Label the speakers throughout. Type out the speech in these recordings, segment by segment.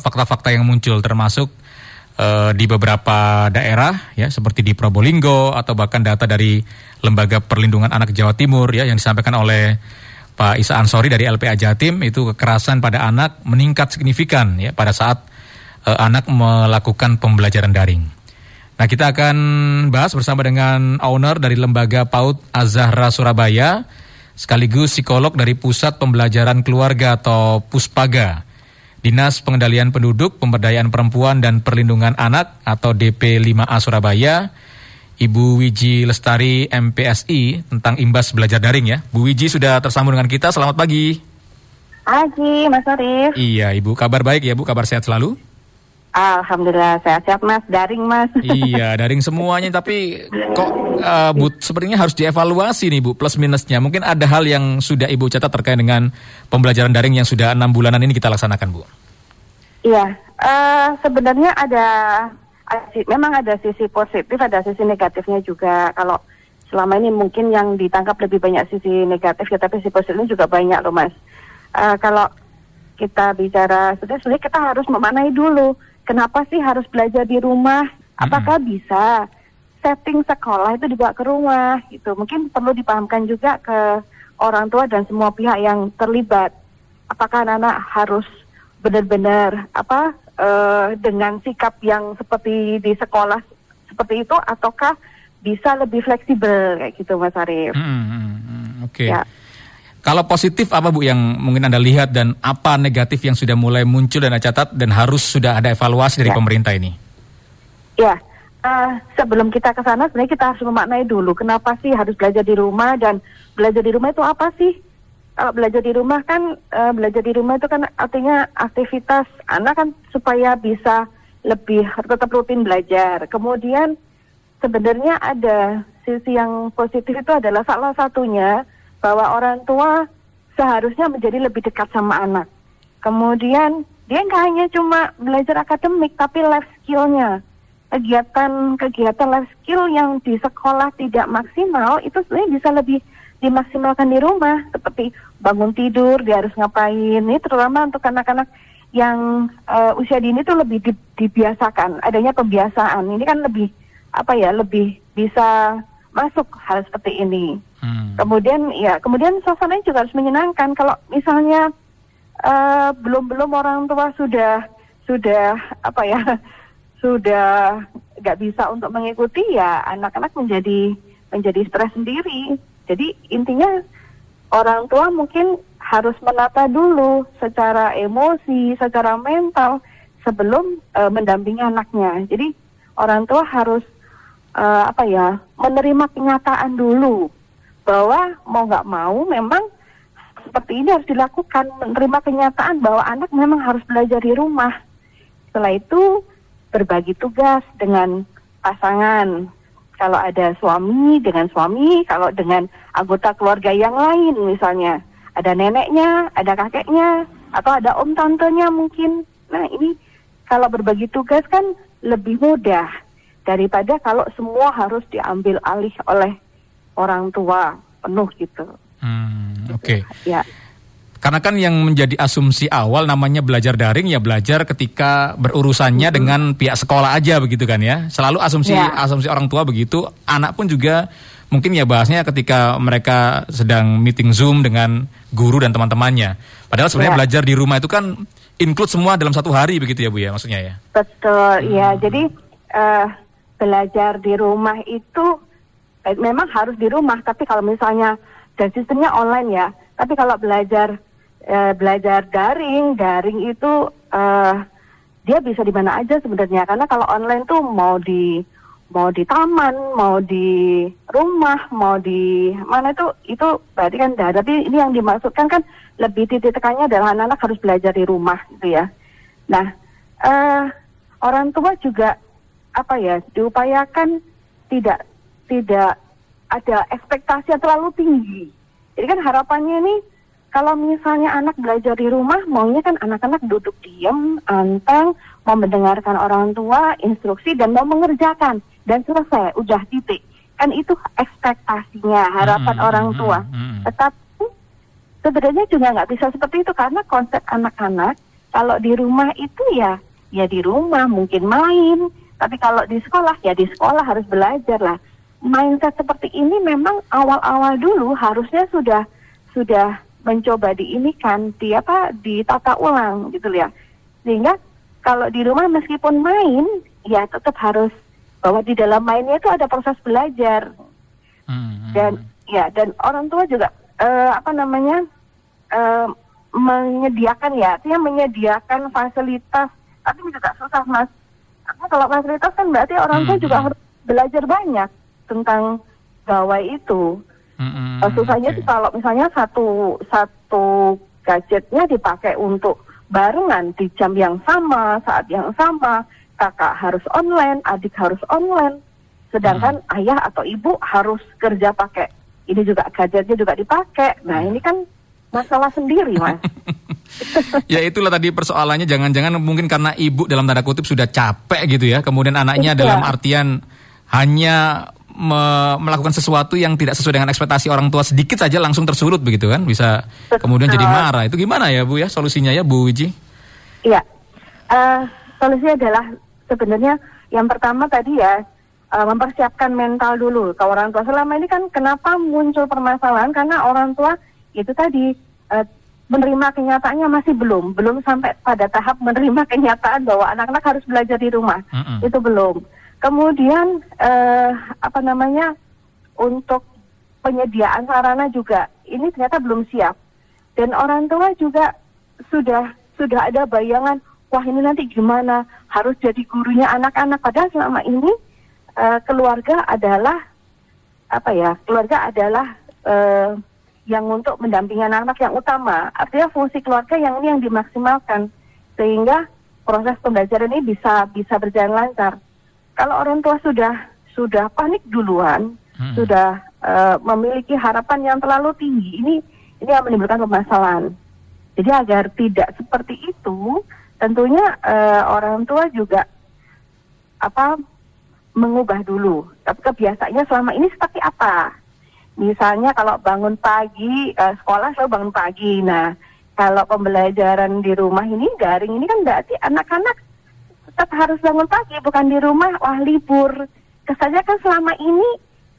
Speaker 1: fakta-fakta yang muncul termasuk uh, di beberapa daerah ya seperti di Probolinggo atau bahkan data dari Lembaga Perlindungan Anak Jawa Timur ya yang disampaikan oleh Pak Isa Ansori dari LPA Jatim itu kekerasan pada anak meningkat signifikan ya pada saat uh, anak melakukan pembelajaran daring. Nah, kita akan bahas bersama dengan owner dari Lembaga PAUD Azahra Surabaya sekaligus psikolog dari Pusat Pembelajaran Keluarga atau Puspaga. Dinas Pengendalian Penduduk, Pemberdayaan Perempuan dan Perlindungan Anak atau DP5A Surabaya, Ibu Wiji Lestari MPSI tentang imbas belajar daring ya. Bu Wiji sudah tersambung dengan kita, selamat pagi.
Speaker 2: Pagi Mas Arif.
Speaker 1: Iya Ibu, kabar baik ya Bu, kabar sehat selalu?
Speaker 2: Alhamdulillah sehat-sehat Mas, daring Mas.
Speaker 1: Iya, daring semuanya tapi kok uh, Bu sepertinya harus dievaluasi nih Bu plus minusnya. Mungkin ada hal yang sudah Ibu catat terkait dengan pembelajaran daring yang sudah enam bulanan ini kita laksanakan Bu.
Speaker 2: Iya, uh, sebenarnya ada, memang ada sisi positif, ada sisi negatifnya juga. Kalau selama ini mungkin yang ditangkap lebih banyak sisi negatif, ya tapi sisi positifnya juga banyak loh Mas. Uh, kalau kita bicara, sebenarnya kita harus memaknai dulu kenapa sih harus belajar di rumah? Apakah hmm. bisa setting sekolah itu dibawa ke rumah gitu? Mungkin perlu dipahamkan juga ke orang tua dan semua pihak yang terlibat. Apakah anak-anak harus benar-benar apa uh, dengan sikap yang seperti di sekolah seperti itu ataukah bisa lebih fleksibel kayak gitu Mas Arief? Hmm, hmm,
Speaker 1: hmm, Oke. Okay. Ya. Kalau positif apa Bu yang mungkin Anda lihat dan apa negatif yang sudah mulai muncul dan catat dan harus sudah ada evaluasi dari ya. pemerintah ini?
Speaker 2: Ya, uh, sebelum kita ke sana sebenarnya kita harus memaknai dulu kenapa sih harus belajar di rumah dan belajar di rumah itu apa sih? Kalau belajar di rumah kan uh, belajar di rumah itu kan artinya aktivitas anak kan supaya bisa lebih tetap rutin belajar. Kemudian sebenarnya ada sisi yang positif itu adalah salah satunya bahwa orang tua seharusnya menjadi lebih dekat sama anak. Kemudian dia nggak hanya cuma belajar akademik, tapi life skillnya, kegiatan-kegiatan life skill yang di sekolah tidak maksimal itu sebenarnya bisa lebih dimaksimalkan di rumah, seperti bangun tidur, dia harus ngapain. Ini terutama untuk anak-anak yang uh, usia dini itu lebih di, dibiasakan, adanya pembiasaan. Ini kan lebih apa ya, lebih bisa masuk hal seperti ini. Hmm. Kemudian ya, kemudian suasananya juga harus menyenangkan. Kalau misalnya uh, belum-belum orang tua sudah sudah apa ya sudah nggak bisa untuk mengikuti ya anak-anak menjadi menjadi stres sendiri. Jadi intinya orang tua mungkin harus menata dulu secara emosi, secara mental sebelum uh, mendampingi anaknya. Jadi orang tua harus uh, apa ya menerima kenyataan dulu bahwa mau nggak mau memang seperti ini harus dilakukan menerima kenyataan bahwa anak memang harus belajar di rumah setelah itu berbagi tugas dengan pasangan kalau ada suami dengan suami kalau dengan anggota keluarga yang lain misalnya ada neneknya ada kakeknya atau ada om tantenya mungkin nah ini kalau berbagi tugas kan lebih mudah daripada kalau semua harus diambil alih oleh orang tua penuh gitu.
Speaker 1: Hmm, Oke. Okay. Ya. Karena kan yang menjadi asumsi awal namanya belajar daring ya belajar ketika berurusannya hmm. dengan pihak sekolah aja begitu kan ya. Selalu asumsi ya. asumsi orang tua begitu. Anak pun juga mungkin ya bahasnya ketika mereka sedang meeting Zoom dengan guru dan teman-temannya. Padahal sebenarnya ya. belajar di rumah itu kan include semua dalam satu hari begitu ya Bu ya maksudnya ya.
Speaker 2: Betul, ya. Jadi uh, belajar di rumah itu eh, memang harus di rumah tapi kalau misalnya dan sistemnya online ya tapi kalau belajar eh, belajar daring. Daring itu eh, dia bisa di mana aja sebenarnya. Karena kalau online tuh mau di mau di taman mau di rumah mau di mana itu itu berarti kan dah tapi ini yang dimaksudkan kan lebih titik tekannya adalah anak-anak harus belajar di rumah gitu ya. Nah eh, orang tua juga apa ya diupayakan tidak tidak ada ekspektasi yang terlalu tinggi. Jadi kan harapannya ini kalau misalnya anak belajar di rumah, maunya kan anak-anak duduk diam, anteng, mau mendengarkan orang tua, instruksi dan mau mengerjakan dan selesai, udah titik. Kan itu ekspektasinya, harapan hmm, orang tua. Hmm, hmm. Tetapi sebenarnya juga nggak bisa seperti itu karena konsep anak-anak Kalau di rumah itu ya ya di rumah mungkin main, tapi kalau di sekolah ya di sekolah harus belajar lah. Mindset seperti ini memang awal-awal dulu harusnya sudah sudah mencoba diinikan di apa ditata ulang gitu ya. Sehingga kalau di rumah meskipun main ya tetap harus bahwa di dalam mainnya itu ada proses belajar. Hmm. Dan ya dan orang tua juga uh, apa namanya uh, menyediakan ya, artinya menyediakan fasilitas, tapi juga susah mas. Karena kalau fasilitas kan berarti orang tua hmm. juga harus belajar banyak tentang gawai itu. Hmm, uh, susahnya okay. kalau misalnya satu satu gadgetnya dipakai untuk barengan di jam yang sama, saat yang sama, kakak harus online, adik harus online, sedangkan hmm. ayah atau ibu harus kerja pakai ini juga gadgetnya juga dipakai. Nah ini kan masalah sendiri mas.
Speaker 1: ya itulah tadi persoalannya jangan-jangan mungkin karena ibu dalam tanda kutip sudah capek gitu ya, kemudian anaknya iya. dalam artian hanya me melakukan sesuatu yang tidak sesuai dengan ekspektasi orang tua sedikit saja langsung tersurut begitu kan, bisa Betul. kemudian jadi marah. Itu gimana ya bu ya solusinya ya Bu Wiji?
Speaker 2: Iya, uh, solusinya adalah sebenarnya yang pertama tadi ya uh, mempersiapkan mental dulu ke orang tua. Selama ini kan kenapa muncul permasalahan karena orang tua itu tadi uh, menerima kenyataannya masih belum, belum sampai pada tahap menerima kenyataan bahwa anak-anak harus belajar di rumah. Mm -hmm. Itu belum. Kemudian uh, apa namanya untuk penyediaan sarana juga ini ternyata belum siap. Dan orang tua juga sudah sudah ada bayangan wah ini nanti gimana? Harus jadi gurunya anak-anak. Padahal selama ini uh, keluarga adalah apa ya keluarga adalah uh, yang untuk mendampingi anak-anak yang utama. Artinya fungsi keluarga yang ini yang dimaksimalkan sehingga proses pembelajaran ini bisa bisa berjalan lancar kalau orang tua sudah sudah panik duluan hmm. sudah uh, memiliki harapan yang terlalu tinggi ini ini yang menimbulkan permasalahan jadi agar tidak seperti itu tentunya uh, orang tua juga apa mengubah dulu. Tapi kebiasaannya selama ini seperti apa? Misalnya kalau bangun pagi, uh, sekolah selalu bangun pagi. Nah, kalau pembelajaran di rumah ini daring ini kan berarti anak-anak tetap harus bangun pagi, bukan di rumah, wah libur. Kesannya kan selama ini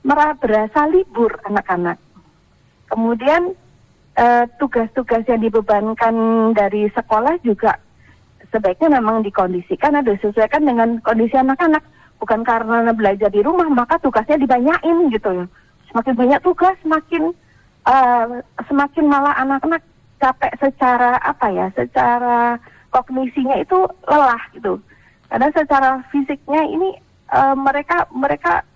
Speaker 2: merah berasa libur anak-anak. Kemudian uh, tugas-tugas yang dibebankan dari sekolah juga sebaiknya memang dikondisikan atau disesuaikan dengan kondisi anak-anak bukan karena belajar di rumah maka tugasnya dibanyain gitu ya semakin banyak tugas semakin uh, semakin malah anak-anak capek secara apa ya secara kognisinya itu lelah gitu karena secara fisiknya ini uh, mereka mereka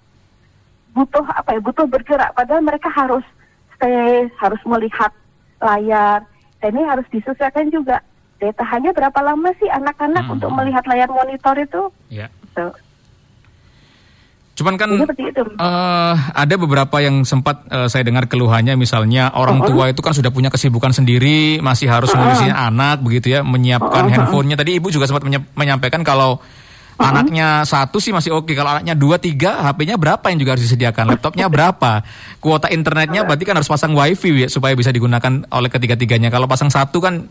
Speaker 2: butuh apa ya butuh bergerak padahal mereka harus stay harus melihat layar dan ini harus disesuaikan juga daya tahannya berapa lama sih anak-anak hmm. untuk melihat layar monitor itu
Speaker 1: ya. so. Cuman kan uh, ada beberapa yang sempat uh, saya dengar keluhannya misalnya orang uh -huh. tua itu kan sudah punya kesibukan sendiri, masih harus uh -huh. anak begitu ya, menyiapkan uh -huh. handphonenya. Tadi ibu juga sempat menyampaikan kalau uh -huh. anaknya satu sih masih oke, kalau anaknya dua tiga, HP-nya berapa yang juga harus disediakan, laptopnya berapa, kuota internetnya berarti kan harus pasang wifi ya supaya bisa digunakan oleh ketiga-tiganya. Kalau pasang satu kan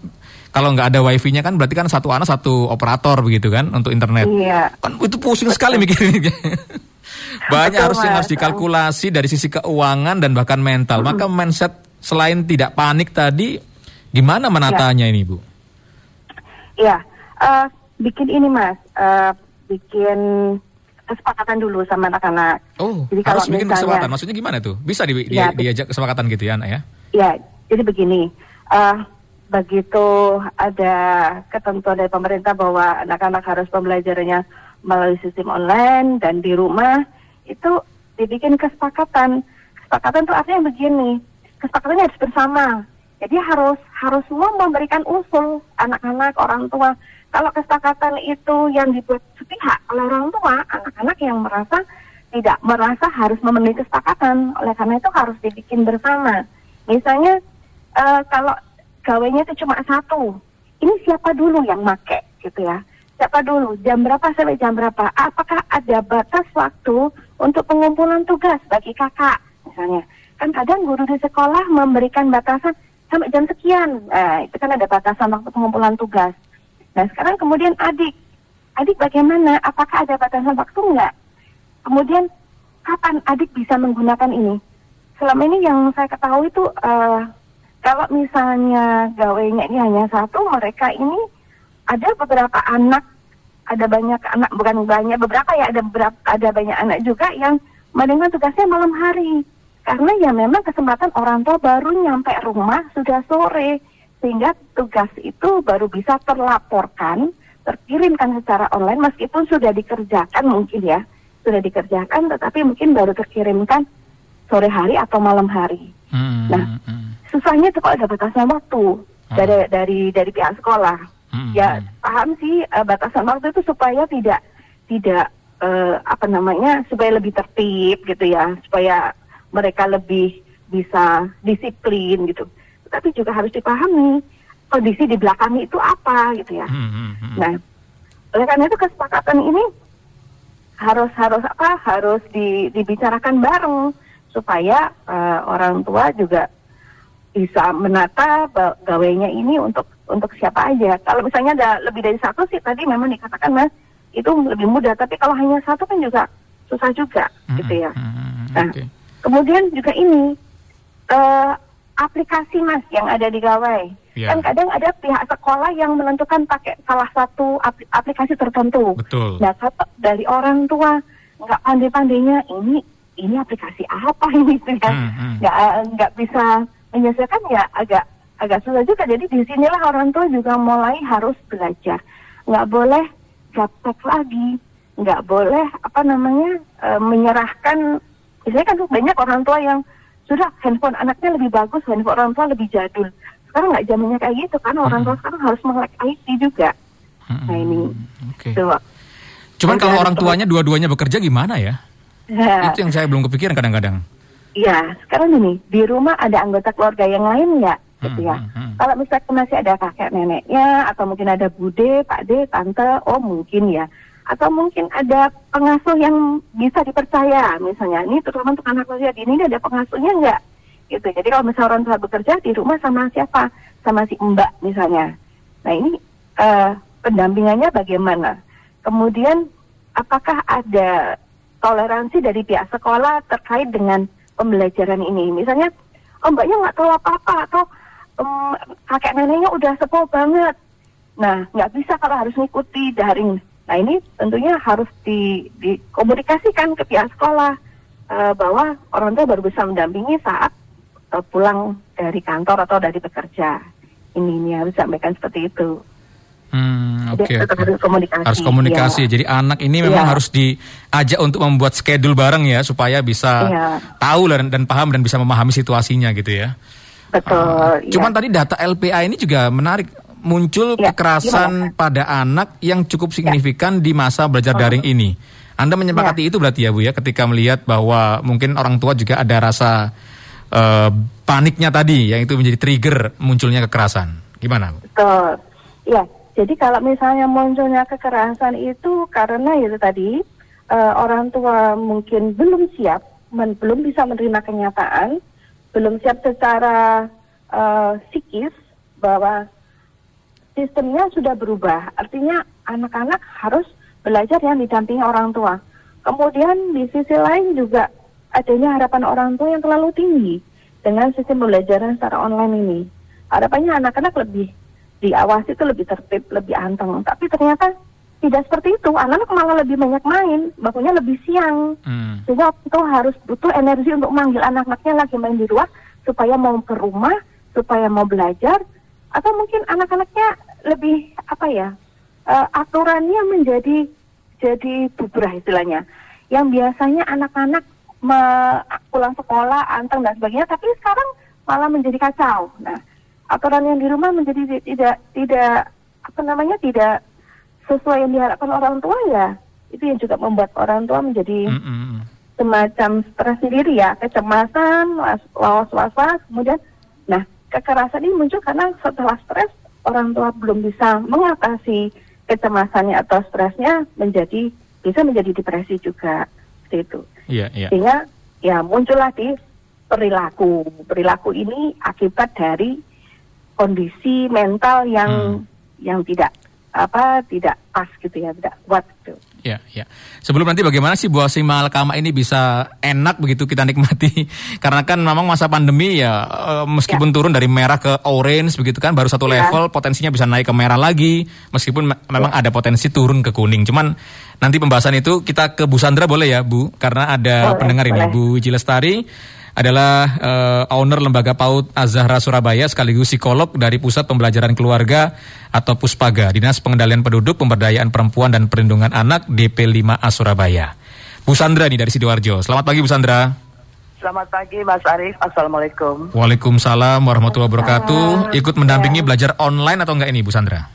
Speaker 1: kalau nggak ada wifi-nya kan berarti kan satu anak satu operator begitu kan untuk internet. Iya. Kan itu pusing sekali mikirnya. Banyak harus yang harus dikalkulasi dari sisi keuangan dan bahkan mental. Hmm. Maka mindset selain tidak panik tadi, gimana menatanya ya. ini, Bu?
Speaker 2: Iya, uh, bikin ini Mas, uh, bikin kesepakatan dulu sama anak-anak.
Speaker 1: Oh, jadi harus bikin misalnya, kesepakatan. Maksudnya gimana tuh? Bisa di, ya, di, diajak kesepakatan gitu ya, anak ya?
Speaker 2: Iya, jadi begini. Uh, begitu ada ketentuan dari pemerintah bahwa anak-anak harus pembelajarannya melalui sistem online dan di rumah, itu dibikin kesepakatan. Kesepakatan itu artinya begini, kesepakatannya harus bersama. Jadi harus harus semua memberikan usul anak-anak orang tua. Kalau kesepakatan itu yang dibuat sepihak oleh orang tua, anak-anak yang merasa tidak merasa harus memenuhi kesepakatan. Oleh karena itu harus dibikin bersama. Misalnya uh, kalau gawainya itu cuma satu, ini siapa dulu yang make gitu ya? Siapa dulu? Jam berapa sampai jam berapa? Apakah ada batas waktu untuk pengumpulan tugas bagi kakak misalnya kan kadang guru di sekolah memberikan batasan sampai jam sekian nah, itu kan ada batasan waktu pengumpulan tugas Nah sekarang kemudian adik, adik bagaimana? Apakah ada batasan waktu enggak? Kemudian kapan adik bisa menggunakan ini? Selama ini yang saya ketahui itu uh, kalau misalnya gawainya ini hanya satu, mereka ini ada beberapa anak, ada banyak anak bukan banyak beberapa ya ada beberapa ada banyak anak juga yang mendengar tugasnya malam hari karena ya memang kesempatan orang tua baru nyampe rumah sudah sore sehingga tugas itu baru bisa terlaporkan terkirimkan secara online meskipun sudah dikerjakan mungkin ya sudah dikerjakan tetapi mungkin baru terkirimkan sore hari atau malam hari. Hmm, nah, hmm. susahnya itu kalau ada batasan waktu hmm. dari dari dari pihak sekolah. Hmm, ya hmm. paham sih uh, batasan waktu itu supaya tidak tidak uh, apa namanya supaya lebih tertib gitu ya supaya mereka lebih bisa disiplin gitu. Tapi juga harus dipahami kondisi di belakangnya itu apa gitu ya. Hmm, hmm, hmm. Nah, oleh karena itu kesepakatan ini harus harus apa harus di, dibicarakan bareng supaya uh, orang tua juga bisa menata gawainya ini untuk untuk siapa aja. Kalau misalnya ada lebih dari satu sih tadi memang dikatakan mas itu lebih mudah, tapi kalau hanya satu kan juga susah juga mm-hmm. gitu ya. Mm-hmm. Nah, okay. kemudian juga ini uh, aplikasi mas yang ada di gawai. Yeah. Kan kadang ada pihak sekolah yang menentukan pakai salah satu aplikasi tertentu.
Speaker 1: Betul.
Speaker 2: Nah, dari orang tua nggak pandai-pandainya ini ini aplikasi apa ini gitu ya hmm, hmm. nggak nggak bisa menyelesaikan ya agak agak susah juga jadi di sinilah orang tua juga mulai harus belajar nggak boleh gaptek lagi nggak boleh apa namanya e, menyerahkan biasanya kan banyak orang tua yang sudah handphone anaknya lebih bagus handphone orang tua lebih jadul sekarang nggak zamannya kayak gitu kan orang tua sekarang harus melek IT juga nah ini
Speaker 1: okay. Cuman kalau orang tuanya dua-duanya bekerja gimana ya? Ya. Itu yang saya belum kepikiran kadang-kadang.
Speaker 2: Iya, sekarang ini di rumah ada anggota keluarga yang lain nggak? Gitu ya. Hmm, hmm, hmm. Kalau misalnya masih ada kakek neneknya, atau mungkin ada bude, pak de, tante, oh mungkin ya. Atau mungkin ada pengasuh yang bisa dipercaya, misalnya ini terutama untuk anak usia dini ini ada pengasuhnya nggak? Gitu. Jadi kalau misalnya orang tua bekerja di rumah sama siapa? Sama si mbak misalnya. Nah ini uh, pendampingannya bagaimana? Kemudian apakah ada toleransi dari pihak sekolah terkait dengan pembelajaran ini. Misalnya, oh mbaknya nggak tahu apa-apa atau um, kakek neneknya udah sepuh banget. Nah, nggak bisa kalau harus mengikuti daring. Nah ini tentunya harus di, dikomunikasikan ke pihak sekolah uh, bahwa orang tua baru bisa mendampingi saat uh, pulang dari kantor atau dari bekerja. Ini, ini harus sampaikan seperti itu.
Speaker 1: Hmm, Oke. Okay, Harus komunikasi. Harus komunikasi. Ya. Jadi anak ini memang ya. harus diajak untuk membuat schedule bareng ya supaya bisa ya. tahu dan, dan paham dan bisa memahami situasinya gitu ya.
Speaker 2: Betul. Uh,
Speaker 1: cuman tadi data LPA ini juga menarik muncul ya, kekerasan gimana? pada anak yang cukup ya. signifikan ya. di masa belajar daring ini. Anda menyepakati ya. itu berarti ya Bu ya ketika melihat bahwa mungkin orang tua juga ada rasa uh, paniknya tadi yang itu menjadi trigger munculnya kekerasan. Gimana Bu?
Speaker 2: Betul. Ya, jadi kalau misalnya munculnya kekerasan itu karena itu tadi uh, orang tua mungkin belum siap, men, belum bisa menerima kenyataan, belum siap secara uh, psikis bahwa sistemnya sudah berubah. Artinya anak-anak harus belajar yang didampingi orang tua. Kemudian di sisi lain juga adanya harapan orang tua yang terlalu tinggi dengan sistem pembelajaran secara online ini. Harapannya anak-anak lebih diawasi itu lebih tertib, lebih anteng. Tapi ternyata tidak seperti itu. Anak-anak malah lebih banyak main, bangunnya lebih siang. Hmm. Sehingga itu harus butuh energi untuk manggil anak-anaknya lagi main di luar supaya mau ke rumah, supaya mau belajar, atau mungkin anak-anaknya lebih apa ya uh, aturannya menjadi jadi bubrah istilahnya. Yang biasanya anak-anak pulang sekolah anteng dan sebagainya, tapi sekarang malah menjadi kacau. Nah, aturan yang di rumah menjadi tidak tidak apa namanya tidak sesuai yang diharapkan orang tua ya itu yang juga membuat orang tua menjadi mm -hmm. semacam stres sendiri ya kecemasan was was was kemudian nah kekerasan ini muncul karena setelah stres orang tua belum bisa mengatasi kecemasannya atau stresnya menjadi bisa menjadi depresi juga seperti itu
Speaker 1: yeah, yeah.
Speaker 2: sehingga ya muncullah di perilaku perilaku ini akibat dari kondisi mental yang hmm. yang tidak apa tidak pas gitu ya, tidak kuat gitu.
Speaker 1: Ya, ya. Sebelum nanti bagaimana sih buah simal kama ini bisa enak begitu kita nikmati? Karena kan memang masa pandemi ya eh, meskipun ya. turun dari merah ke orange begitu kan baru satu ya. level potensinya bisa naik ke merah lagi meskipun me memang ya. ada potensi turun ke kuning. Cuman nanti pembahasan itu kita ke Bu Sandra boleh ya Bu? Karena ada boleh, pendengar boleh. ini Bu Jilestari adalah uh, owner lembaga PAUD Azahra Surabaya sekaligus psikolog dari Pusat Pembelajaran Keluarga atau Puspaga, Dinas Pengendalian Penduduk, Pemberdayaan Perempuan dan Perlindungan Anak DP5A Surabaya. Bu Sandra nih dari Sidoarjo. Selamat pagi Bu Sandra.
Speaker 3: Selamat pagi Mas Arief. Assalamualaikum.
Speaker 1: Waalaikumsalam warahmatullahi wabarakatuh. Ikut mendampingi ya. belajar online atau enggak ini Bu Sandra?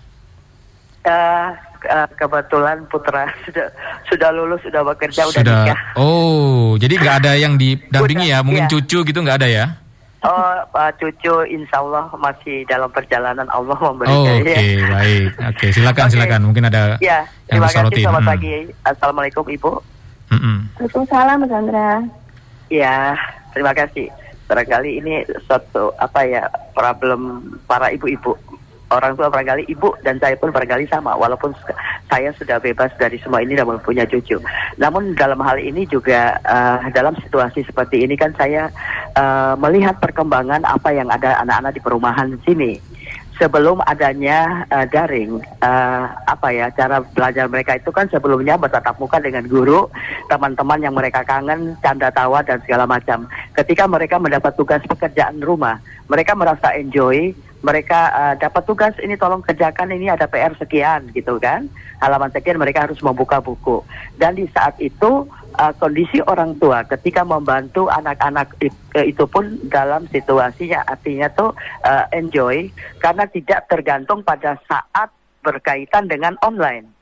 Speaker 3: Uh, uh, kebetulan putra sudah sudah lulus sudah bekerja sudah, udah nikah.
Speaker 1: Oh, jadi nggak ada yang didampingi udah, ya? Mungkin iya. cucu gitu nggak ada ya?
Speaker 3: Oh, Pak cucu insya Allah masih dalam perjalanan Allah memberikan.
Speaker 1: Oh, Oke, okay, ya. baik. Oke, okay, silakan okay. silakan. Mungkin ada
Speaker 3: ya, yang terima kasih. Selamat hmm. pagi. Assalamualaikum Ibu.
Speaker 2: Waalaikumsalam Mas Andra.
Speaker 3: Ya, terima kasih. Barangkali ini suatu apa ya problem para ibu-ibu orang tua barangkali ibu dan saya pun barangkali sama walaupun saya sudah bebas dari semua ini dan punya cucu. Namun dalam hal ini juga uh, dalam situasi seperti ini kan saya uh, melihat perkembangan apa yang ada anak-anak di perumahan sini sebelum adanya uh, daring uh, apa ya cara belajar mereka itu kan sebelumnya bertatap muka dengan guru teman-teman yang mereka kangen canda tawa dan segala macam ketika mereka mendapat tugas pekerjaan rumah mereka merasa enjoy mereka uh, dapat tugas ini tolong kerjakan ini ada PR sekian gitu kan halaman sekian mereka harus membuka buku dan di saat itu uh, kondisi orang tua ketika membantu anak-anak itu pun dalam situasinya artinya tuh uh, enjoy karena tidak tergantung pada saat berkaitan dengan online.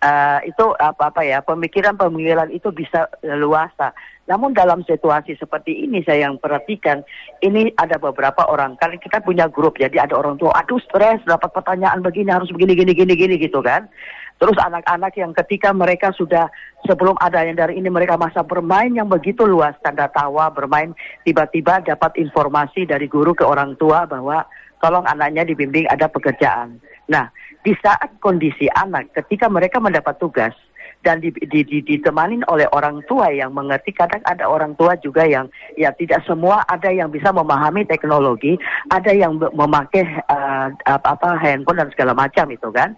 Speaker 3: Uh, itu apa apa ya pemikiran-pemikiran itu bisa luasa. Namun dalam situasi seperti ini saya yang perhatikan ini ada beberapa orang kan kita punya grup jadi ada orang tua aduh stres dapat pertanyaan begini harus begini gini gini gini gitu kan. Terus anak-anak yang ketika mereka sudah sebelum ada yang dari ini mereka masa bermain yang begitu luas tanda tawa bermain tiba-tiba dapat informasi dari guru ke orang tua bahwa tolong anaknya dibimbing ada pekerjaan. Nah, di saat kondisi anak ketika mereka mendapat tugas dan di, di, di, ditemani oleh orang tua yang mengerti kadang ada orang tua juga yang ya tidak semua ada yang bisa memahami teknologi ada yang memakai uh, apa apa handphone dan segala macam itu kan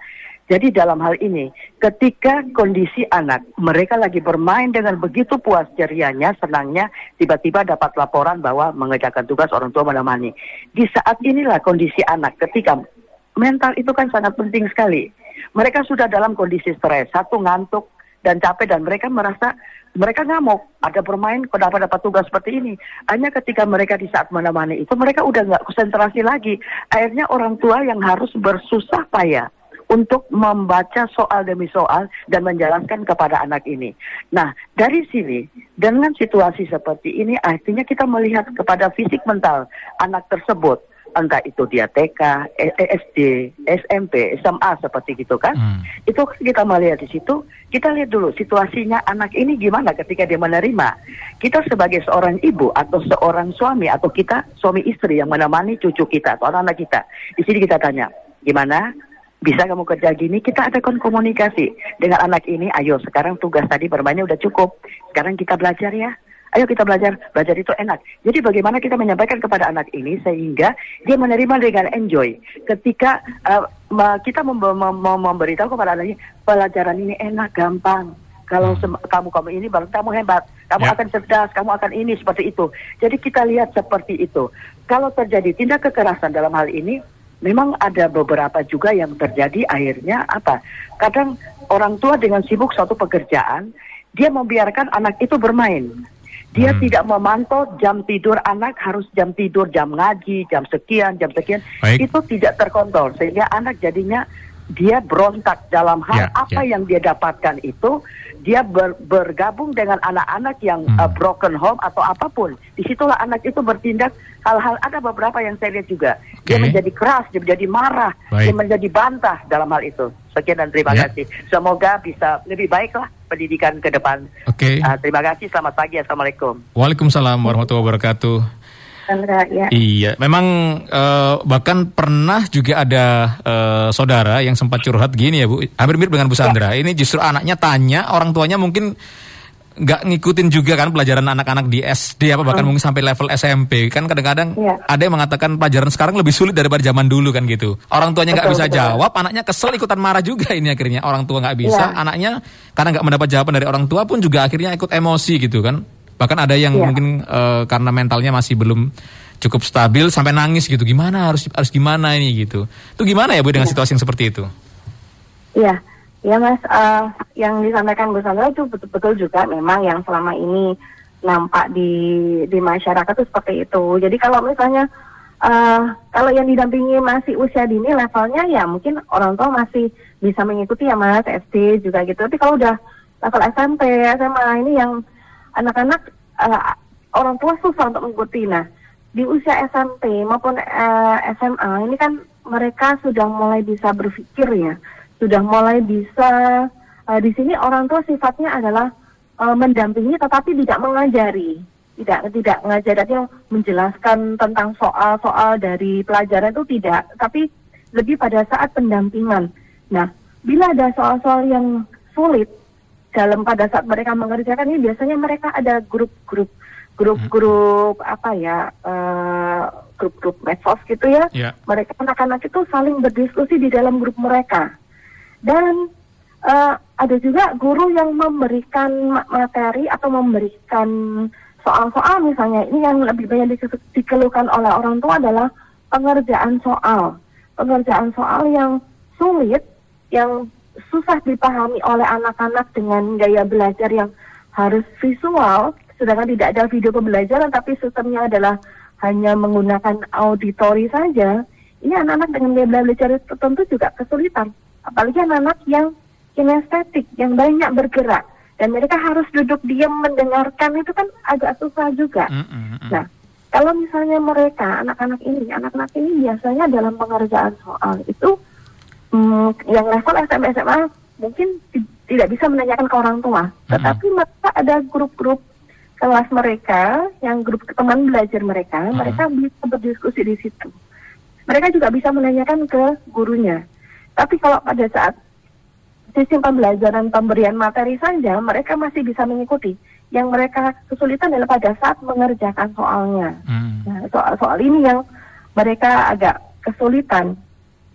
Speaker 3: jadi dalam hal ini, ketika kondisi anak mereka lagi bermain dengan begitu puas cerianya, senangnya, tiba-tiba dapat laporan bahwa mengerjakan tugas orang tua menemani. Di saat inilah kondisi anak ketika mental itu kan sangat penting sekali. Mereka sudah dalam kondisi stres, satu ngantuk dan capek dan mereka merasa mereka ngamuk. Ada bermain, kenapa dapat tugas seperti ini? Hanya ketika mereka di saat menemani itu mereka udah nggak konsentrasi lagi. Akhirnya orang tua yang harus bersusah payah untuk membaca soal demi soal dan menjelaskan kepada anak ini. Nah, dari sini dengan situasi seperti ini artinya kita melihat kepada fisik mental anak tersebut entah itu dia TK, SD, SMP, SMA seperti gitu kan. Hmm. Itu kita melihat di situ, kita lihat dulu situasinya anak ini gimana ketika dia menerima. Kita sebagai seorang ibu atau seorang suami atau kita suami istri yang menemani cucu kita atau anak-anak kita. Di sini kita tanya, gimana bisa kamu kerja gini, kita adakan komunikasi dengan anak ini. Ayo, sekarang tugas tadi bermainnya udah cukup. Sekarang kita belajar ya. Ayo kita belajar, belajar itu enak. Jadi bagaimana kita menyampaikan kepada anak ini sehingga dia menerima dengan enjoy. Ketika uh, kita mem mem mem memberitahu kepada anaknya pelajaran ini enak, gampang. Kalau hmm. kamu kamu ini baru kamu hebat, kamu yeah. akan cerdas, kamu akan ini seperti itu. Jadi kita lihat seperti itu. Kalau terjadi tindak kekerasan dalam hal ini, memang ada beberapa juga yang terjadi akhirnya apa? Kadang orang tua dengan sibuk suatu pekerjaan, dia membiarkan anak itu bermain. Dia hmm. tidak memantau jam tidur anak harus jam tidur, jam ngaji, jam sekian, jam sekian. Baik. Itu tidak terkontrol sehingga anak jadinya dia berontak dalam hal ya, apa ya. yang dia dapatkan itu dia ber, bergabung dengan anak-anak yang hmm. uh, broken home atau apa pun. Di situlah anak itu bertindak hal-hal ada beberapa yang saya lihat juga. Okay. Dia menjadi keras, dia menjadi marah, baik. dia menjadi bantah dalam hal itu. Sekian dan terima ya. kasih. Semoga bisa lebih baiklah pendidikan ke depan.
Speaker 1: Oke. Okay.
Speaker 3: Uh, terima kasih. Selamat pagi. Assalamualaikum.
Speaker 1: Waalaikumsalam warahmatullahi wabarakatuh.
Speaker 2: Sandra, ya.
Speaker 1: Iya, memang uh, bahkan pernah juga ada uh, saudara yang sempat curhat gini ya Bu, hampir mirip dengan Bu ya. Sandra. Ya. Ini justru anaknya tanya, orang tuanya mungkin nggak ngikutin juga kan pelajaran anak-anak di SD apa bahkan hmm. mungkin sampai level SMP kan kadang-kadang ya. ada yang mengatakan pelajaran sekarang lebih sulit daripada zaman dulu kan gitu orang tuanya nggak bisa betul. jawab anaknya kesel ikutan marah juga ini akhirnya orang tua nggak bisa ya. anaknya karena nggak mendapat jawaban dari orang tua pun juga akhirnya ikut emosi gitu kan bahkan ada yang ya. mungkin uh, karena mentalnya masih belum cukup stabil sampai nangis gitu gimana harus harus gimana ini gitu itu gimana ya bu dengan ya. situasi yang seperti itu
Speaker 2: Iya Ya Mas, uh, yang disampaikan Bu Sandra itu betul-betul juga memang yang selama ini nampak di di masyarakat itu seperti itu. Jadi kalau misalnya uh, kalau yang didampingi masih usia dini levelnya ya mungkin orang tua masih bisa mengikuti ya Mas, SD juga gitu. Tapi kalau udah level SMP, SMA ini yang anak-anak uh, orang tua susah untuk mengikuti. Nah, di usia SMP maupun uh, SMA ini kan mereka sudah mulai bisa berpikir ya. Sudah mulai bisa uh, di sini orang tua sifatnya adalah uh, mendampingi tetapi tidak mengajari. Tidak tidak mengajar yang menjelaskan tentang soal-soal dari pelajaran itu tidak. Tapi lebih pada saat pendampingan. Nah bila ada soal-soal yang sulit dalam pada saat mereka mengerjakan ini biasanya mereka ada grup-grup grup-grup apa ya uh, grup-grup medsos gitu ya. Yeah. mereka anak-anak itu saling berdiskusi di dalam grup mereka. Dan uh, ada juga guru yang memberikan materi atau memberikan soal-soal. Misalnya ini yang lebih banyak dikeluhkan oleh orang tua adalah pengerjaan soal. Pengerjaan soal yang sulit yang susah dipahami oleh anak-anak dengan gaya belajar yang harus visual sedangkan tidak ada video pembelajaran tapi sistemnya adalah hanya menggunakan auditori saja ini anak-anak dengan gaya belajar tertentu juga kesulitan apalagi anak-anak yang kinestetik, yang banyak bergerak dan mereka harus duduk diam mendengarkan itu kan agak susah juga. Mm -hmm. Nah, kalau misalnya mereka anak-anak ini, anak-anak ini biasanya dalam pengerjaan soal itu mm, yang level SMA SMA mungkin tidak bisa menanyakan ke orang tua, mm -hmm. tetapi mereka ada grup-grup kelas mereka, yang grup teman belajar mereka, mm -hmm. mereka bisa berdiskusi di situ. Mereka juga bisa menanyakan ke gurunya. Tapi kalau pada saat sistem pembelajaran pemberian materi saja, mereka masih bisa mengikuti. Yang mereka kesulitan adalah pada saat mengerjakan soalnya. Hmm. Nah, soal soal ini yang mereka agak kesulitan,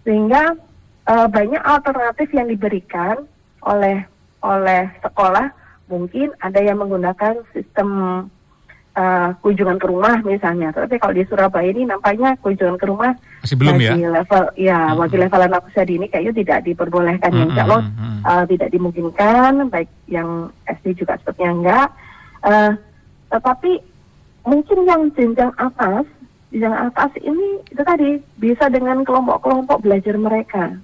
Speaker 2: sehingga uh, banyak alternatif yang diberikan oleh oleh sekolah. Mungkin ada yang menggunakan sistem uh, kunjungan ke rumah misalnya. Tapi kalau di Surabaya ini nampaknya kunjungan ke rumah
Speaker 1: masih belum ya.
Speaker 2: level ya hmm. bagi level anak usia dini kayaknya tidak diperbolehkan hmm, yang kalau hmm, uh, tidak dimungkinkan baik yang SD juga sepertinya enggak. Uh, tetapi mungkin yang jenjang atas jenjang atas ini itu tadi bisa dengan kelompok-kelompok belajar mereka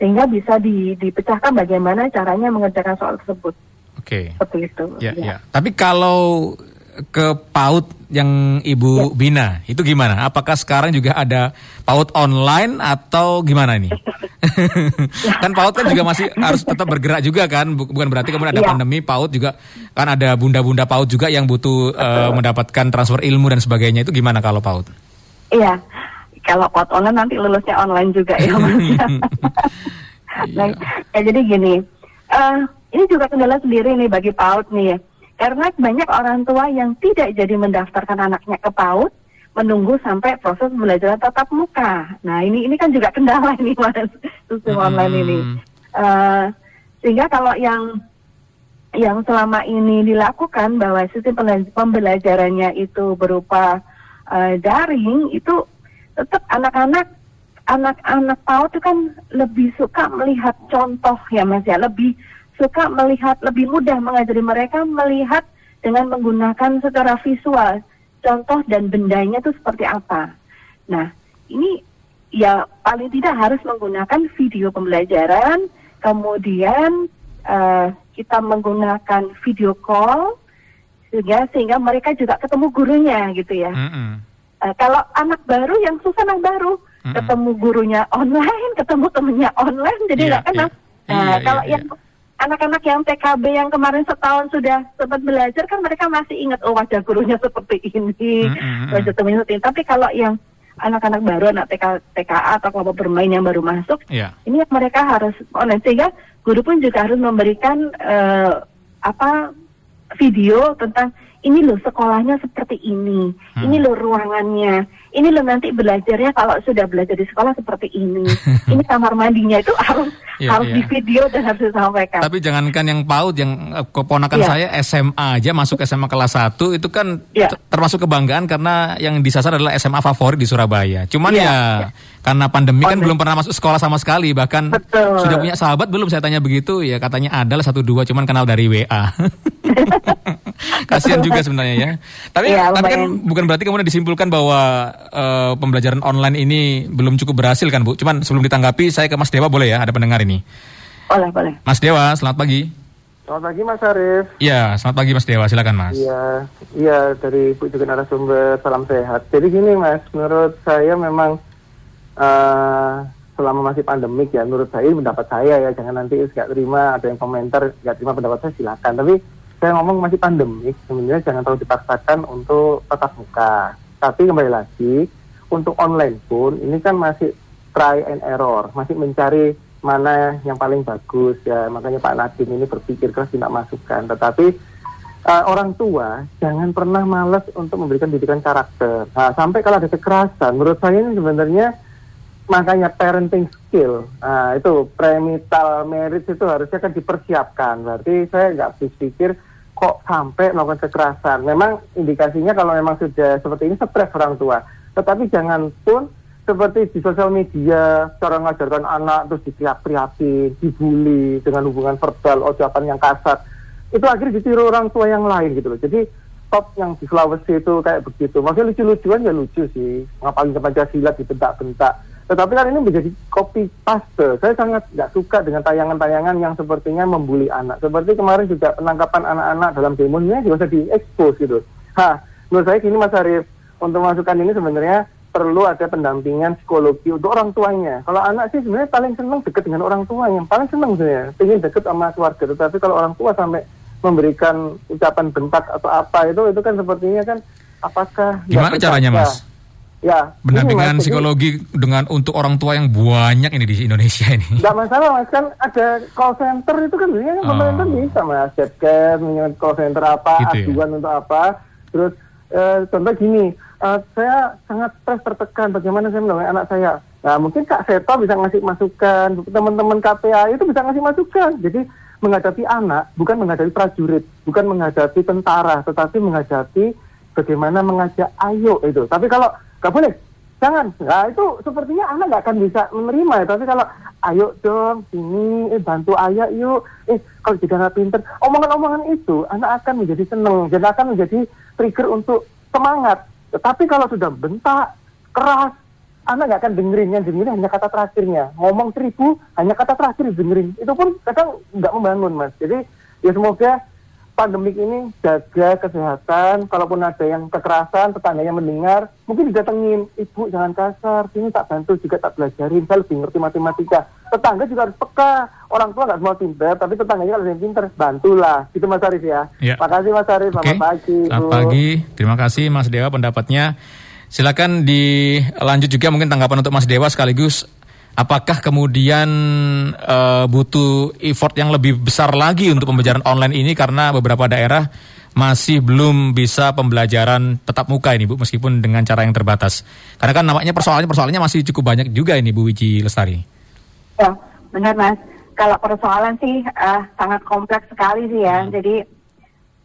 Speaker 2: sehingga bisa di, dipecahkan bagaimana caranya mengerjakan soal tersebut.
Speaker 1: Oke.
Speaker 2: Okay. Seperti itu.
Speaker 1: Ya, ya. ya. Tapi kalau ke PAUD yang Ibu ya. Bina, itu gimana? Apakah sekarang juga ada PAUD online atau gimana ini? kan PAUD kan juga masih harus tetap bergerak juga kan, bukan berarti kemudian ada ya. pandemi PAUD juga kan ada bunda-bunda PAUD juga yang butuh uh, mendapatkan transfer ilmu dan sebagainya. Itu gimana kalau PAUD?
Speaker 2: Iya, kalau PAUD online nanti lulusnya online juga ya Mas. nah, ya jadi gini, uh, ini juga kendala sendiri nih bagi PAUD nih ya karena banyak orang tua yang tidak jadi mendaftarkan anaknya ke PAUD, menunggu sampai proses belajar tatap muka. Nah ini ini kan juga kendala ini mas sistem hmm. online ini. Uh, sehingga kalau yang yang selama ini dilakukan bahwa sistem pembelajarannya itu berupa uh, daring itu tetap anak-anak anak-anak PAUD itu kan lebih suka melihat contoh ya mas ya lebih suka melihat lebih mudah mengajari mereka melihat dengan menggunakan secara visual contoh dan bendanya itu seperti apa. Nah, ini ya paling tidak harus menggunakan video pembelajaran, kemudian uh, kita menggunakan video call sehingga sehingga mereka juga ketemu gurunya gitu ya. Mm -hmm. Uh, kalau anak baru yang susah anak baru mm -hmm. ketemu gurunya online, ketemu temennya online, jadi iya, nggak yeah, kenal. Yeah. Nah, yeah, kalau yeah, yang anak-anak yang TKB yang kemarin setahun sudah sempat belajar kan mereka masih ingat oh wajah gurunya seperti ini,
Speaker 1: Mm, mm, mm.
Speaker 2: wajah temennya seperti ini. Tapi kalau yang anak-anak baru, anak TK, TKA atau kelompok bermain yang baru masuk,
Speaker 1: Ya.
Speaker 2: ini yang mereka harus online sehingga guru pun juga harus memberikan eh, apa video tentang ini loh sekolahnya seperti ini,
Speaker 1: Hmm.
Speaker 2: ini loh ruangannya, ini loh nanti belajarnya kalau sudah belajar di sekolah seperti ini, ini kamar mandinya itu harus
Speaker 1: Iya,
Speaker 2: harus
Speaker 1: iya.
Speaker 2: di video dan harus disampaikan.
Speaker 1: Tapi jangankan yang PAUD, yang eh, keponakan
Speaker 2: Iya.
Speaker 1: saya SMA aja masuk SMA kelas 1 itu kan
Speaker 2: Iya.
Speaker 1: ter- termasuk kebanggaan karena yang disasar adalah SMA favorit di Surabaya. Cuman
Speaker 2: Iya,
Speaker 1: ya
Speaker 2: iya.
Speaker 1: karena pandemi kan
Speaker 2: Online.
Speaker 1: belum pernah masuk sekolah sama sekali, bahkan
Speaker 2: Betul.
Speaker 1: sudah punya sahabat belum saya tanya begitu ya katanya adalah satu dua cuman kenal dari WA. Kasihan juga sebenarnya ya. Tapi
Speaker 2: Iya,
Speaker 1: tapi kan bukan berarti kemudian disimpulkan bahwa eh, pembelajaran online ini belum cukup berhasil kan Bu. Cuman sebelum ditanggapi saya ke Mas Dewa boleh ya ada pendengar ini.
Speaker 2: Boleh, boleh.
Speaker 1: Mas Dewa, selamat pagi.
Speaker 4: Selamat pagi Mas Arief.
Speaker 1: Iya, selamat pagi Mas Dewa, silakan Mas.
Speaker 4: Iya, iya dari Ibu juga narasumber salam sehat. Jadi gini Mas, menurut saya memang eh selama masih pandemik ya, menurut saya pendapat saya ya, jangan nanti nggak terima ada yang komentar nggak terima pendapat saya silakan. Tapi saya ngomong masih pandemik, sebenarnya jangan terlalu dipaksakan untuk tatap muka. Tapi kembali lagi untuk online pun ini kan masih try and error, masih mencari mana yang paling bagus ya. Makanya Pak Nadiem ini berpikir keras tidak masukkan. Tetapi uh, orang tua jangan pernah malas untuk memberikan didikan karakter. Nah, sampai kalau ada kekerasan, menurut saya ini sebenarnya makanya parenting skill, nah, itu premarital marriage itu harusnya kan dipersiapkan. Berarti saya nggak habis pikir kok sampai melakukan kekerasan. Memang indikasinya kalau memang sudah seperti ini stres orang tua. Tetapi jangan pun seperti di sosial media cara mengajarkan anak terus diteriak-teriakin, dibully dengan hubungan verbal, ucapan yang kasar itu akhirnya ditiru orang tua yang lain gitu loh. Jadi top yang di Sulawesi itu kayak begitu. Maksudnya lucu-lucuan ya lucu sih. Ngapain ke Pancasila dibentak-bentak. Tetapi kan ini menjadi copy paste. Saya sangat nggak suka dengan tayangan-tayangan yang sepertinya membuli anak. Seperti kemarin juga penangkapan anak-anak dalam demonya juga usah diekspos gitu. Hah, menurut saya gini Mas Arief, untuk masukan ini sebenarnya perlu ada pendampingan psikologi untuk orang tuanya. Kalau anak sih sebenarnya paling senang dekat dengan orang tuanya, paling senang sebenarnya, ingin dekat sama keluarga. Tetapi kalau orang tua sampai memberikan ucapan bentak atau apa itu, itu kan sepertinya kan apakah
Speaker 1: Gimana caranya? Mas?
Speaker 4: Ya,
Speaker 1: Pendampingan
Speaker 4: ini, Mas, jadi-
Speaker 1: psikologi dengan untuk orang tua yang banyak ini di Indonesia ini.
Speaker 4: Nggak masalah mas kan ada call center itu kan kan
Speaker 1: Oh.
Speaker 4: pemerintah bisa mas mengenai call center apa,
Speaker 1: Gitu ya?
Speaker 4: aduan untuk apa. Terus eh, contoh gini, eh, saya sangat stres tertekan bagaimana saya menolong anak saya. Nah mungkin Kak Seto bisa ngasih masukan, teman-teman KPA itu bisa ngasih masukan. Jadi menghadapi anak bukan menghadapi prajurit, bukan menghadapi tentara, tetapi menghadapi bagaimana mengajak ayo itu. Tapi kalau nggak boleh, jangan. Nah itu sepertinya anak nggak akan bisa menerima ya. Tapi kalau ayo dong sini, eh bantu ayah yuk. Eh kalau jadi anak pinter, omongan-omongan itu anak akan menjadi seneng, dan akan menjadi trigger untuk semangat. Tetapi kalau sudah bentak, keras, anak nggak akan dengerin. Yang dengerin hanya kata terakhirnya. Ngomong seribu, hanya kata terakhir dengerin. Itu pun kadang nggak membangun mas. Jadi ya semoga pandemik ini jaga kesehatan. Kalaupun ada yang kekerasan, tetangganya mendengar, mungkin didatengin, ibu jangan kasar, sini tak bantu juga tak belajarin, saya lebih ngerti matematika. Tetangga juga harus peka. Orang tua nggak semua pinter, tapi tetangganya kalau yang pinter, bantulah. Gitu Mas Arif ya.
Speaker 1: Ya.
Speaker 4: Makasih Mas Arif, selamat
Speaker 1: Oke.
Speaker 4: pagi.
Speaker 1: Selamat
Speaker 4: Bu.
Speaker 1: pagi. Terima kasih Mas Dewa pendapatnya. Silakan dilanjut juga mungkin tanggapan untuk Mas Dewa sekaligus apakah kemudian eh, butuh effort yang lebih besar lagi untuk pembelajaran online ini karena beberapa daerah masih belum bisa pembelajaran tatap muka ini Bu meskipun dengan cara yang terbatas. Karena kan namanya persoalannya persoalannya masih cukup banyak juga ini Bu Wiji Lestari.
Speaker 2: Ya, benar Mas. Kalau persoalan sih eh, sangat kompleks sekali sih ya. Jadi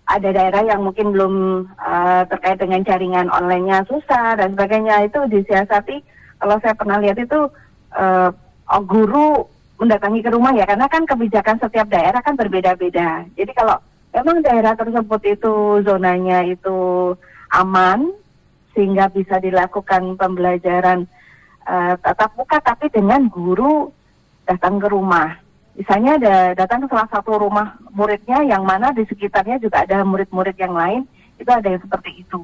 Speaker 2: ada daerah yang mungkin belum eh, terkait dengan jaringan online-nya susah dan sebagainya itu disiasati. Kalau saya pernah lihat itu oh, guru mendatangi ke rumah ya karena kan kebijakan setiap daerah kan berbeda-beda. Jadi kalau memang daerah tersebut itu zonanya itu aman sehingga bisa dilakukan pembelajaran eh, tatap muka tapi dengan guru datang ke rumah. Misalnya ada datang ke salah satu rumah muridnya yang mana di sekitarnya juga ada murid-murid yang lain, itu ada yang seperti itu.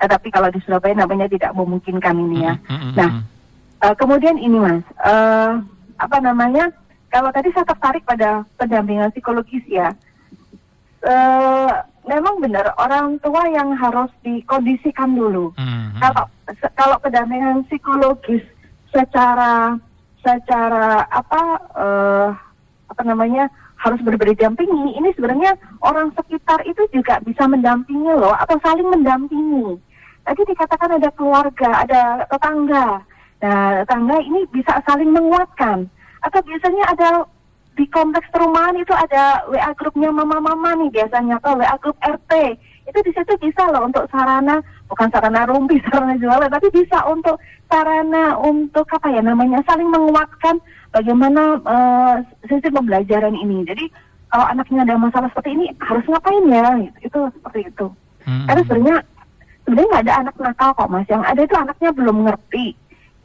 Speaker 2: Nah, tapi kalau di Surabaya namanya tidak memungkinkan ini ya. Nah, Eh, kemudian ini mas, eh, apa namanya? kalau tadi saya tertarik pada pendampingan psikologis ya. Eh, memang benar orang tua yang harus dikondisikan dulu.
Speaker 1: Mhm.
Speaker 2: Kalau kalau pendampingan psikologis secara secara apa eh, apa namanya harus berbeda dampingi ini sebenarnya orang sekitar itu juga bisa mendampingi loh atau saling mendampingi. Tadi dikatakan ada keluarga, ada tetangga. Nah, tetangga ini bisa saling menguatkan. Atau biasanya ada di kompleks perumahan itu ada WA grupnya mama-mama nih biasanya atau WA grup RT. Itu di situ bisa loh untuk sarana bukan sarana rumpi, sarana jualan, tapi bisa untuk sarana untuk apa ya namanya saling menguatkan bagaimana eh, sistem pembelajaran ini. Jadi kalau anaknya ada masalah seperti ini harus ngapain ya? Gitu. Itu seperti itu.
Speaker 1: Mhm.
Speaker 2: Karena sebenarnya sebenarnya nggak ada anak nakal kok mas. Yang ada itu anaknya belum ngerti.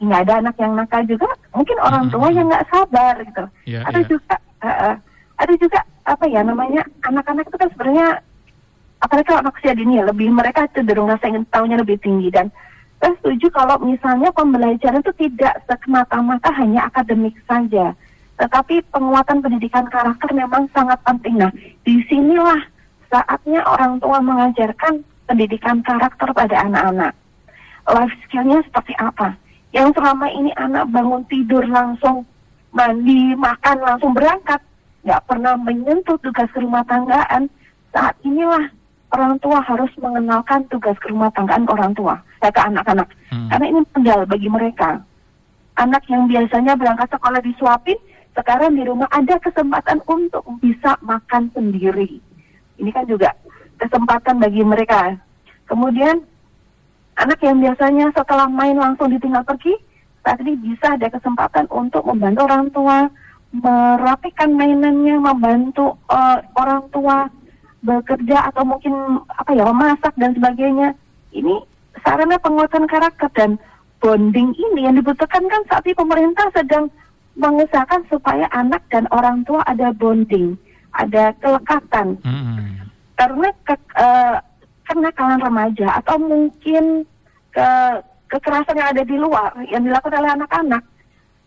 Speaker 2: Nggak ada anak yang nakal juga. Mungkin orang tua yang nggak sabar gitu.
Speaker 1: Iya,
Speaker 2: ada
Speaker 1: iya.
Speaker 2: juga eh, ada juga apa ya namanya anak-anak itu kan sebenarnya apalagi kalau anak usia dini ya lebih mereka cenderung rasa ingin tahunya lebih tinggi dan saya setuju kalau misalnya pembelajaran itu tidak semata-mata hanya akademik saja tetapi penguatan pendidikan karakter memang sangat penting nah di sinilah saatnya orang tua mengajarkan pendidikan karakter pada anak-anak life skillnya seperti apa yang selama ini anak bangun tidur langsung mandi makan langsung berangkat nggak pernah menyentuh tugas rumah tanggaan. Saat inilah orang tua harus mengenalkan tugas rumah tanggaan ke orang tua eh, ke anak-anak.
Speaker 1: Hmm.
Speaker 2: karena ini modal bagi mereka. Anak yang biasanya berangkat sekolah disuapin sekarang di rumah ada kesempatan untuk bisa makan sendiri. Ini kan juga kesempatan bagi mereka. Kemudian anak yang biasanya setelah main langsung ditinggal pergi saat ini bisa ada kesempatan untuk membantu orang tua merapikan mainannya, membantu eh, orang tua bekerja atau mungkin apa ya memasak dan sebagainya. Ini sarana penguatan karakter dan bonding ini yang dibutuhkan kan saat ini pemerintah sedang mengusahakan supaya anak dan orang tua ada bonding, ada kelekatan
Speaker 1: Mhm.
Speaker 2: karena ke, eh, kenakalan remaja atau mungkin ke kekerasan yang ada di luar yang dilakukan oleh anak-anak.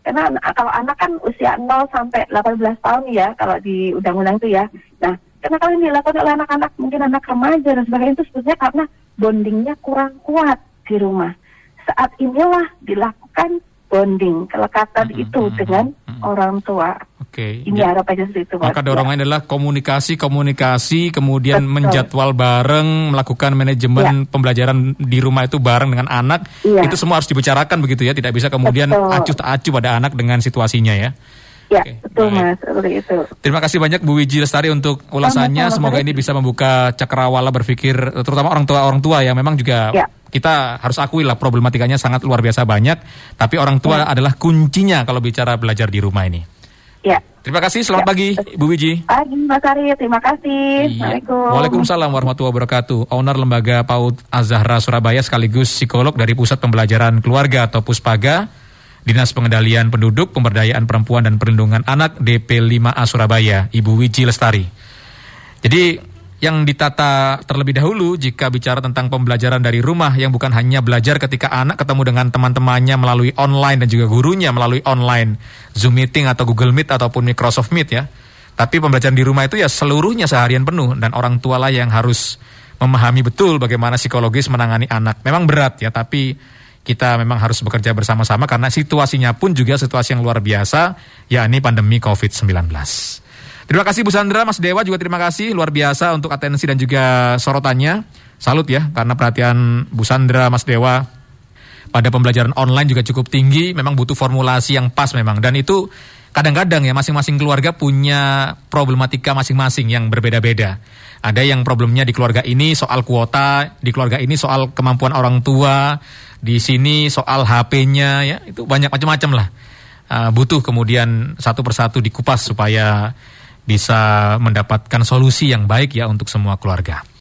Speaker 2: Karena kalau anak kan usia 0 sampai 18 tahun ya kalau di undang-undang itu ya. Nah karena kalau ini dilakukan oleh anak-anak mungkin anak remaja dan sebagainya itu sebetulnya karena bondingnya kurang kuat di rumah. Saat inilah dilakukan bonding kelekatan
Speaker 1: Mm-mm,
Speaker 2: itu dengan
Speaker 1: mm-mm.
Speaker 2: orang tua
Speaker 1: Oke.
Speaker 2: ini
Speaker 1: Ja-
Speaker 2: harapannya seperti itu.
Speaker 1: Maka dorongannya adalah komunikasi, komunikasi, kemudian
Speaker 2: Betul.
Speaker 1: menjadwal bareng, melakukan manajemen pembelajaran di rumah itu bareng dengan anak.
Speaker 2: Iya.
Speaker 1: Itu semua harus dibicarakan begitu ya, tidak bisa kemudian acuh tak acuh pada anak dengan situasinya ya.
Speaker 2: Ya
Speaker 1: Oke,
Speaker 2: betul
Speaker 1: baik.
Speaker 2: mas seperti itu
Speaker 1: Terima kasih banyak Bu Wiji Lestari untuk ulasannya. Semoga ini bisa membuka cakrawala berpikir, terutama orang tua orang tua yang memang juga
Speaker 2: Ya.
Speaker 1: kita harus akui lah problematikanya sangat luar biasa banyak. Tapi orang tua
Speaker 2: Ya.
Speaker 1: adalah kuncinya kalau bicara belajar di rumah ini.
Speaker 2: ya
Speaker 1: Terima kasih, selamat
Speaker 2: Ya.
Speaker 1: pagi Bu Wiji.
Speaker 2: pagi Mas Ari terima kasih
Speaker 1: Iya.
Speaker 2: Assalamualaikum
Speaker 1: Waalaikumsalam warahmatullahi wabarakatuh. Owner Lembaga PAUD Azahra Surabaya sekaligus psikolog dari Pusat Pembelajaran Keluarga atau Puspaga, Dinas Pengendalian Penduduk, Pemberdayaan Perempuan dan Perlindungan Anak DP5A Surabaya, Ibu Wiji Lestari. Jadi yang ditata terlebih dahulu jika bicara tentang pembelajaran dari rumah yang bukan hanya belajar ketika anak ketemu dengan teman-temannya melalui online dan juga gurunya melalui online Zoom meeting atau Google Meet ataupun Microsoft Meet ya. Tapi pembelajaran di rumah itu ya seluruhnya seharian penuh dan orang tua lah yang harus memahami betul bagaimana psikologis menangani anak. Memang berat ya, tapi kita memang harus bekerja bersama-sama karena situasinya pun juga situasi yang luar biasa, yakni pandemi COVID-19. Terima kasih Bu Sandra, Mas Dewa juga terima kasih luar biasa untuk atensi dan juga sorotannya. Salut ya karena perhatian Bu Sandra, Mas Dewa pada pembelajaran online juga cukup tinggi, memang butuh formulasi yang pas memang dan itu kadang-kadang ya masing-masing keluarga punya problematika masing-masing yang berbeda-beda. Ada yang problemnya di keluarga ini soal kuota, di keluarga ini soal kemampuan orang tua, di sini soal HP-nya ya, itu banyak macam-macam lah. Uh, butuh kemudian satu persatu dikupas supaya bisa mendapatkan solusi yang baik ya untuk semua keluarga.